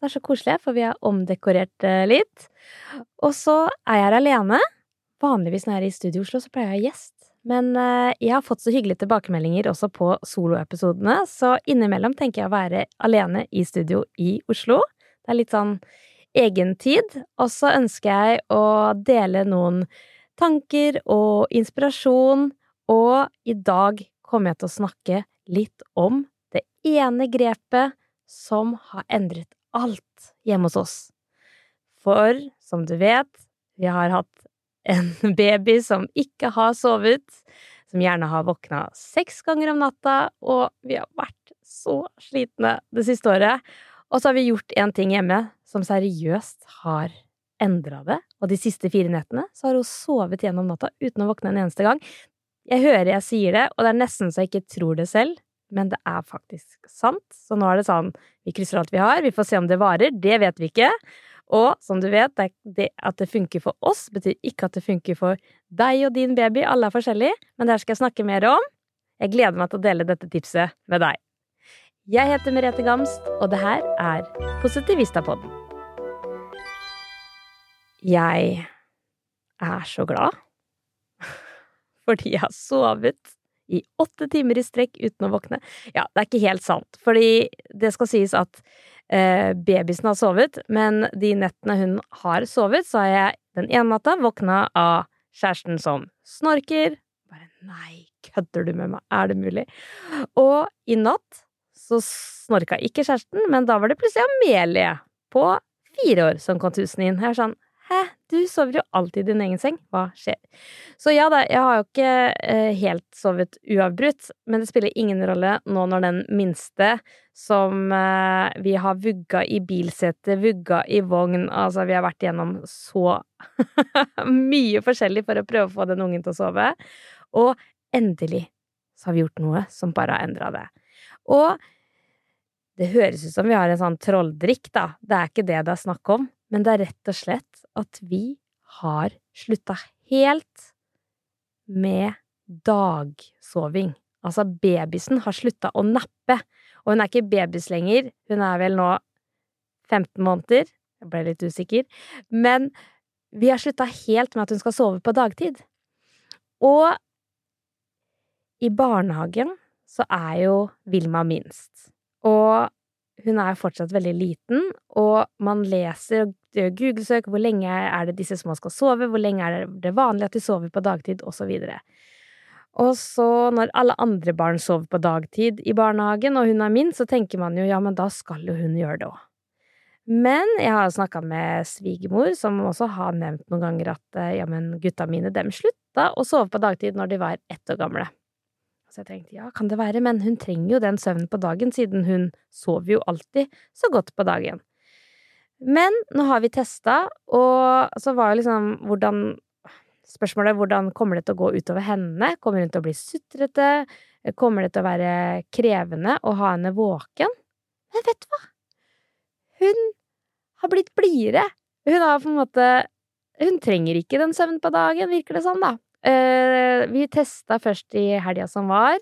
Det er så koselig, for vi har omdekorert eh, litt. Og så er jeg her alene. Vanligvis når jeg er i studio Oslo, så pleier jeg å ha gjest. Men eh, jeg har fått så hyggelige tilbakemeldinger også på soloepisodene, så innimellom tenker jeg å være alene i studio i Oslo. Det er litt sånn egen tid. Og så ønsker jeg å dele noen tanker og inspirasjon, og i dag kommer jeg til å snakke litt om det ene grepet som har endret alt hjemme hos oss. For som du vet, vi har hatt en baby som ikke har sovet, som gjerne har våkna seks ganger om natta, og vi har vært så slitne det siste året. Og så har vi gjort en ting hjemme som seriøst har endra det, og de siste fire nettene så har hun sovet gjennom natta uten å våkne en eneste gang. Jeg hører jeg sier det, og det er nesten så jeg ikke tror det selv, men det er faktisk sant. Så nå er det sånn, vi krysser alt vi har, vi får se om det varer, det vet vi ikke. Og som du vet, det at det funker for oss, betyr ikke at det funker for deg og din baby, alle er forskjellige, men det her skal jeg snakke mer om. Jeg gleder meg til å dele dette tipset med deg. Jeg heter Merete Gamst, og det her er Positivistapodden. Jeg er så glad fordi jeg har sovet i åtte timer i strekk uten å våkne. Ja, det er ikke helt sant, fordi det skal sies at eh, babysen har sovet, men de nettene hun har sovet, så har jeg den ene natta våkna av kjæresten som snorker. Bare nei, kødder du med meg, er det mulig? Og i natt så snorka ikke kjæresten, men da var det plutselig Amelie på fire år som kom tusen inn. Jeg er sånn Hæ, du sover jo alltid i din egen seng. Hva skjer? Så ja da, jeg har jo ikke eh, helt sovet uavbrutt, men det spiller ingen rolle nå når den minste, som eh, vi har vugga i bilsete, vugga i vogn Altså, vi har vært igjennom så mye forskjellig for å prøve å få den ungen til å sove. Og endelig så har vi gjort noe som bare har endra det. Og det høres ut som vi har en sånn trolldrikk, da. Det er ikke det det er snakk om men det er rett og slett at vi har slutta helt med dagsoving. Altså, babysen har slutta å nappe, og hun er ikke babys lenger, hun er vel nå 15 måneder, jeg ble litt usikker, men vi har slutta helt med at hun skal sove på dagtid. Og i barnehagen så er jo Vilma minst, og hun er fortsatt veldig liten, og man leser og gjør Google-søk hvor lenge er det disse små skal sove, hvor lenge er det vanlig at de sover på dagtid, videre. Og så, når alle andre barn sover på dagtid i barnehagen, og hun er min, så tenker man jo ja, men da skal jo hun gjøre det òg. Men jeg har snakka med svigermor, som også har nevnt noen ganger at eh, ja, men gutta mine, dem slutta å sove på dagtid når de var ett år gamle. Så jeg tenkte ja, kan det være, men hun trenger jo den søvnen på dagen, siden hun sover jo alltid så godt på dagen. Men nå har vi testa, og så var jo liksom hvordan Spørsmålet hvordan kommer det til å gå utover henne? Kommer hun til å bli sutrete? Kommer det til å være krevende å ha henne våken? Men vet du hva? Hun har blitt blidere. Hun har på en måte Hun trenger ikke den søvnen på dagen, virker det sånn, da. Uh, vi testa først i helga som var,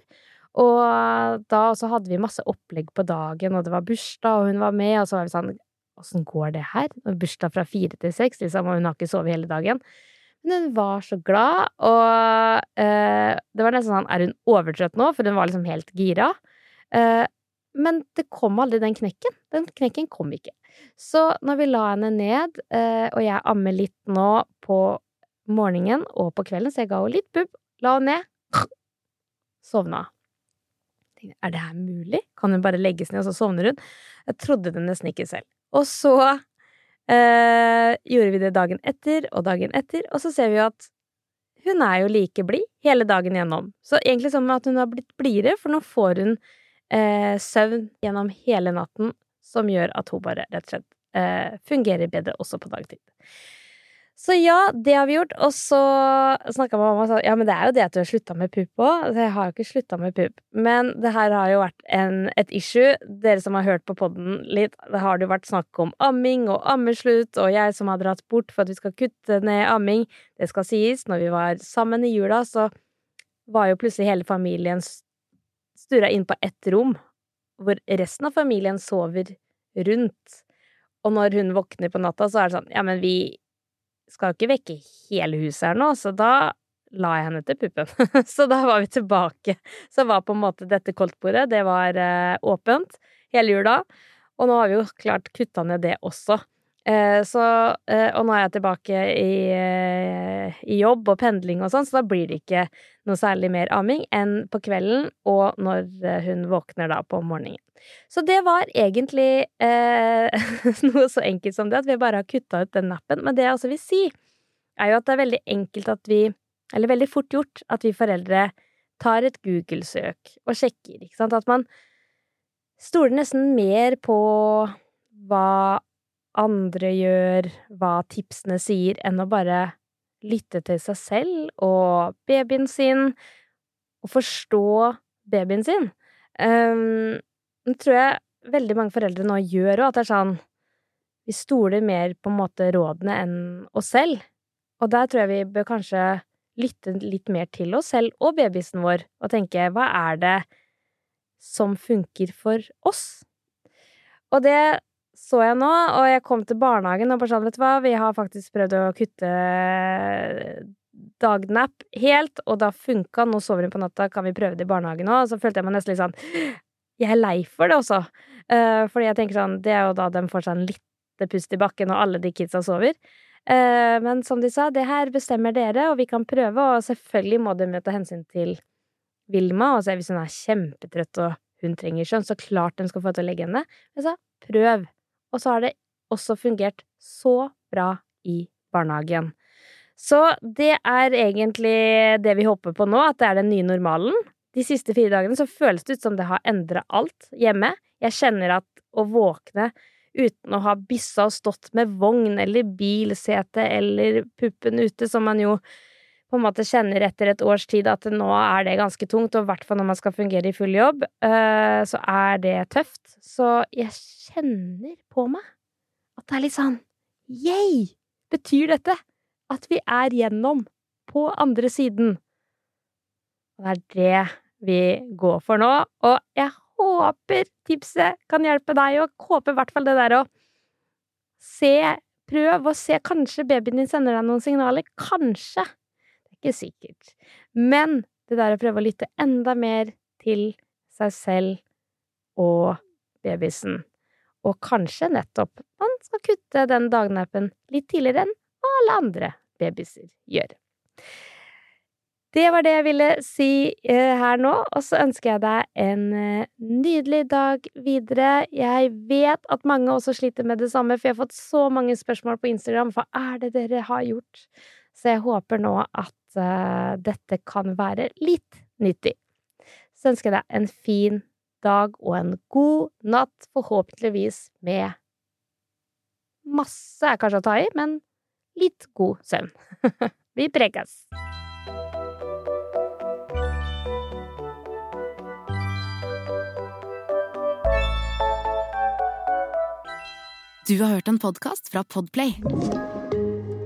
og da også hadde vi masse opplegg på dagen, og det var bursdag, og hun var med, og så var vi sånn Åssen går det her? Bursdag fra fire til seks, liksom, og hun har ikke sovet hele dagen. Men hun var så glad, og eh, det var nesten sånn Er hun overtrøtt nå? For hun var liksom helt gira. Eh, men det kom aldri den knekken. Den knekken kom ikke. Så når vi la henne ned, og jeg ammer litt nå på morgenen og på kvelden, så jeg ga henne litt pupp, la henne ned, sovna. Er det her mulig? Kan hun bare legges ned, og så sovner hun? Jeg trodde det nesten ikke selv. Og så eh, gjorde vi det dagen etter og dagen etter, og så ser vi jo at hun er jo like blid hele dagen gjennom. Så egentlig som at hun har blitt blidere, for nå får hun eh, søvn gjennom hele natten som gjør at hun bare rett og slett eh, fungerer bedre også på dagtid. Så ja, det har vi gjort. Og så snakka mamma og sa ja, men det er jo det at du har slutta med pupp òg. Altså, jeg har jo ikke slutta med pupp. Men det her har jo vært en, et issue. Dere som har hørt på poden litt, det har det jo vært snakk om amming og ammeslutt, og jeg som har dratt bort for at vi skal kutte ned amming. Det skal sies, når vi var sammen i jula, så var jo plutselig hele familien stura inn på ett rom, hvor resten av familien sover rundt. Og når hun våkner på natta, så er det sånn ja, men vi skal jo ikke vekke hele huset her nå, så da la jeg henne til puppen. så da var vi tilbake. Så var på en måte dette koldtbordet, det var eh, åpent hele jula. Og nå har vi jo klart kutta ned det også. Eh, så, eh, og nå er jeg tilbake i, eh, i, jobb og pendling og sånn, så da blir det ikke noe særlig mer amming enn på kvelden og når hun våkner da på morgenen. Så det var egentlig eh, noe så enkelt som det, at vi bare har kutta ut den nappen. Men det jeg også vil si, er jo at det er veldig enkelt at vi, eller veldig fort gjort, at vi foreldre tar et Google-søk og sjekker, ikke sant, at man stoler nesten mer på hva andre gjør, hva tipsene sier, enn å bare lytte til seg selv og babyen sin, og forstå babyen sin. Um, det tror jeg veldig mange foreldre nå gjør òg, at det er sånn Vi stoler mer på en måte rådene enn oss selv. Og der tror jeg vi bør kanskje lytte litt mer til oss selv og babysen vår, og tenke hva er det som funker for oss? Og det så jeg nå, og jeg kom til barnehagen og bare sånn, vet du hva, vi har faktisk prøvd å kutte dagnap helt, og da funka, nå sover hun på natta, kan vi prøve det i barnehagen òg? Så følte jeg meg nesten litt sånn jeg er lei for det også. Uh, fordi jeg tenker sånn, det er jo da de får seg en lite pust i bakken, og alle de kidsa sover. Uh, men som de sa, det her bestemmer dere, og vi kan prøve, og selvfølgelig må de ta hensyn til Vilma, og så hvis hun er kjempetrøtt og hun trenger skjønn, så klart de skal få til å legge henne. Jeg sa prøv. Og så har det også fungert så bra i barnehagen. Så det er egentlig det vi håper på nå, at det er den nye normalen. De siste fire dagene så føles det ut som det har endra alt hjemme. Jeg kjenner at å våkne uten å ha byssa og stått med vogn eller bilsete eller puppen ute, som man jo på en måte kjenner etter et års tid at nå er det ganske tungt, og i hvert fall når man skal fungere i full jobb, eh, så er det tøft. Så jeg kjenner på meg at det er litt sånn Yay! Betyr dette at vi er gjennom på andre siden? Og det er det vi går for nå, og jeg håper tipset kan hjelpe deg, og håper i hvert fall det der å se Prøv å se, kanskje babyen din sender deg noen signaler, kanskje. Ikke sikkert. Men det der å prøve å lytte enda mer til seg selv og babysen, og kanskje nettopp man skal kutte den dagnappen litt tidligere enn alle andre babyer gjør. Det var det jeg ville si eh, her nå, og så ønsker jeg deg en eh, nydelig dag videre. Jeg vet at mange også sliter med det samme, for jeg har fått så mange spørsmål på Instagram. Hva er det dere har gjort? Så jeg håper nå at uh, dette kan være litt nyttig. Så ønsker jeg deg en fin dag og en god natt, forhåpentligvis med masse er kanskje å ta i, men litt god søvn. Vi prekes! Du har hørt en podkast fra Podplay.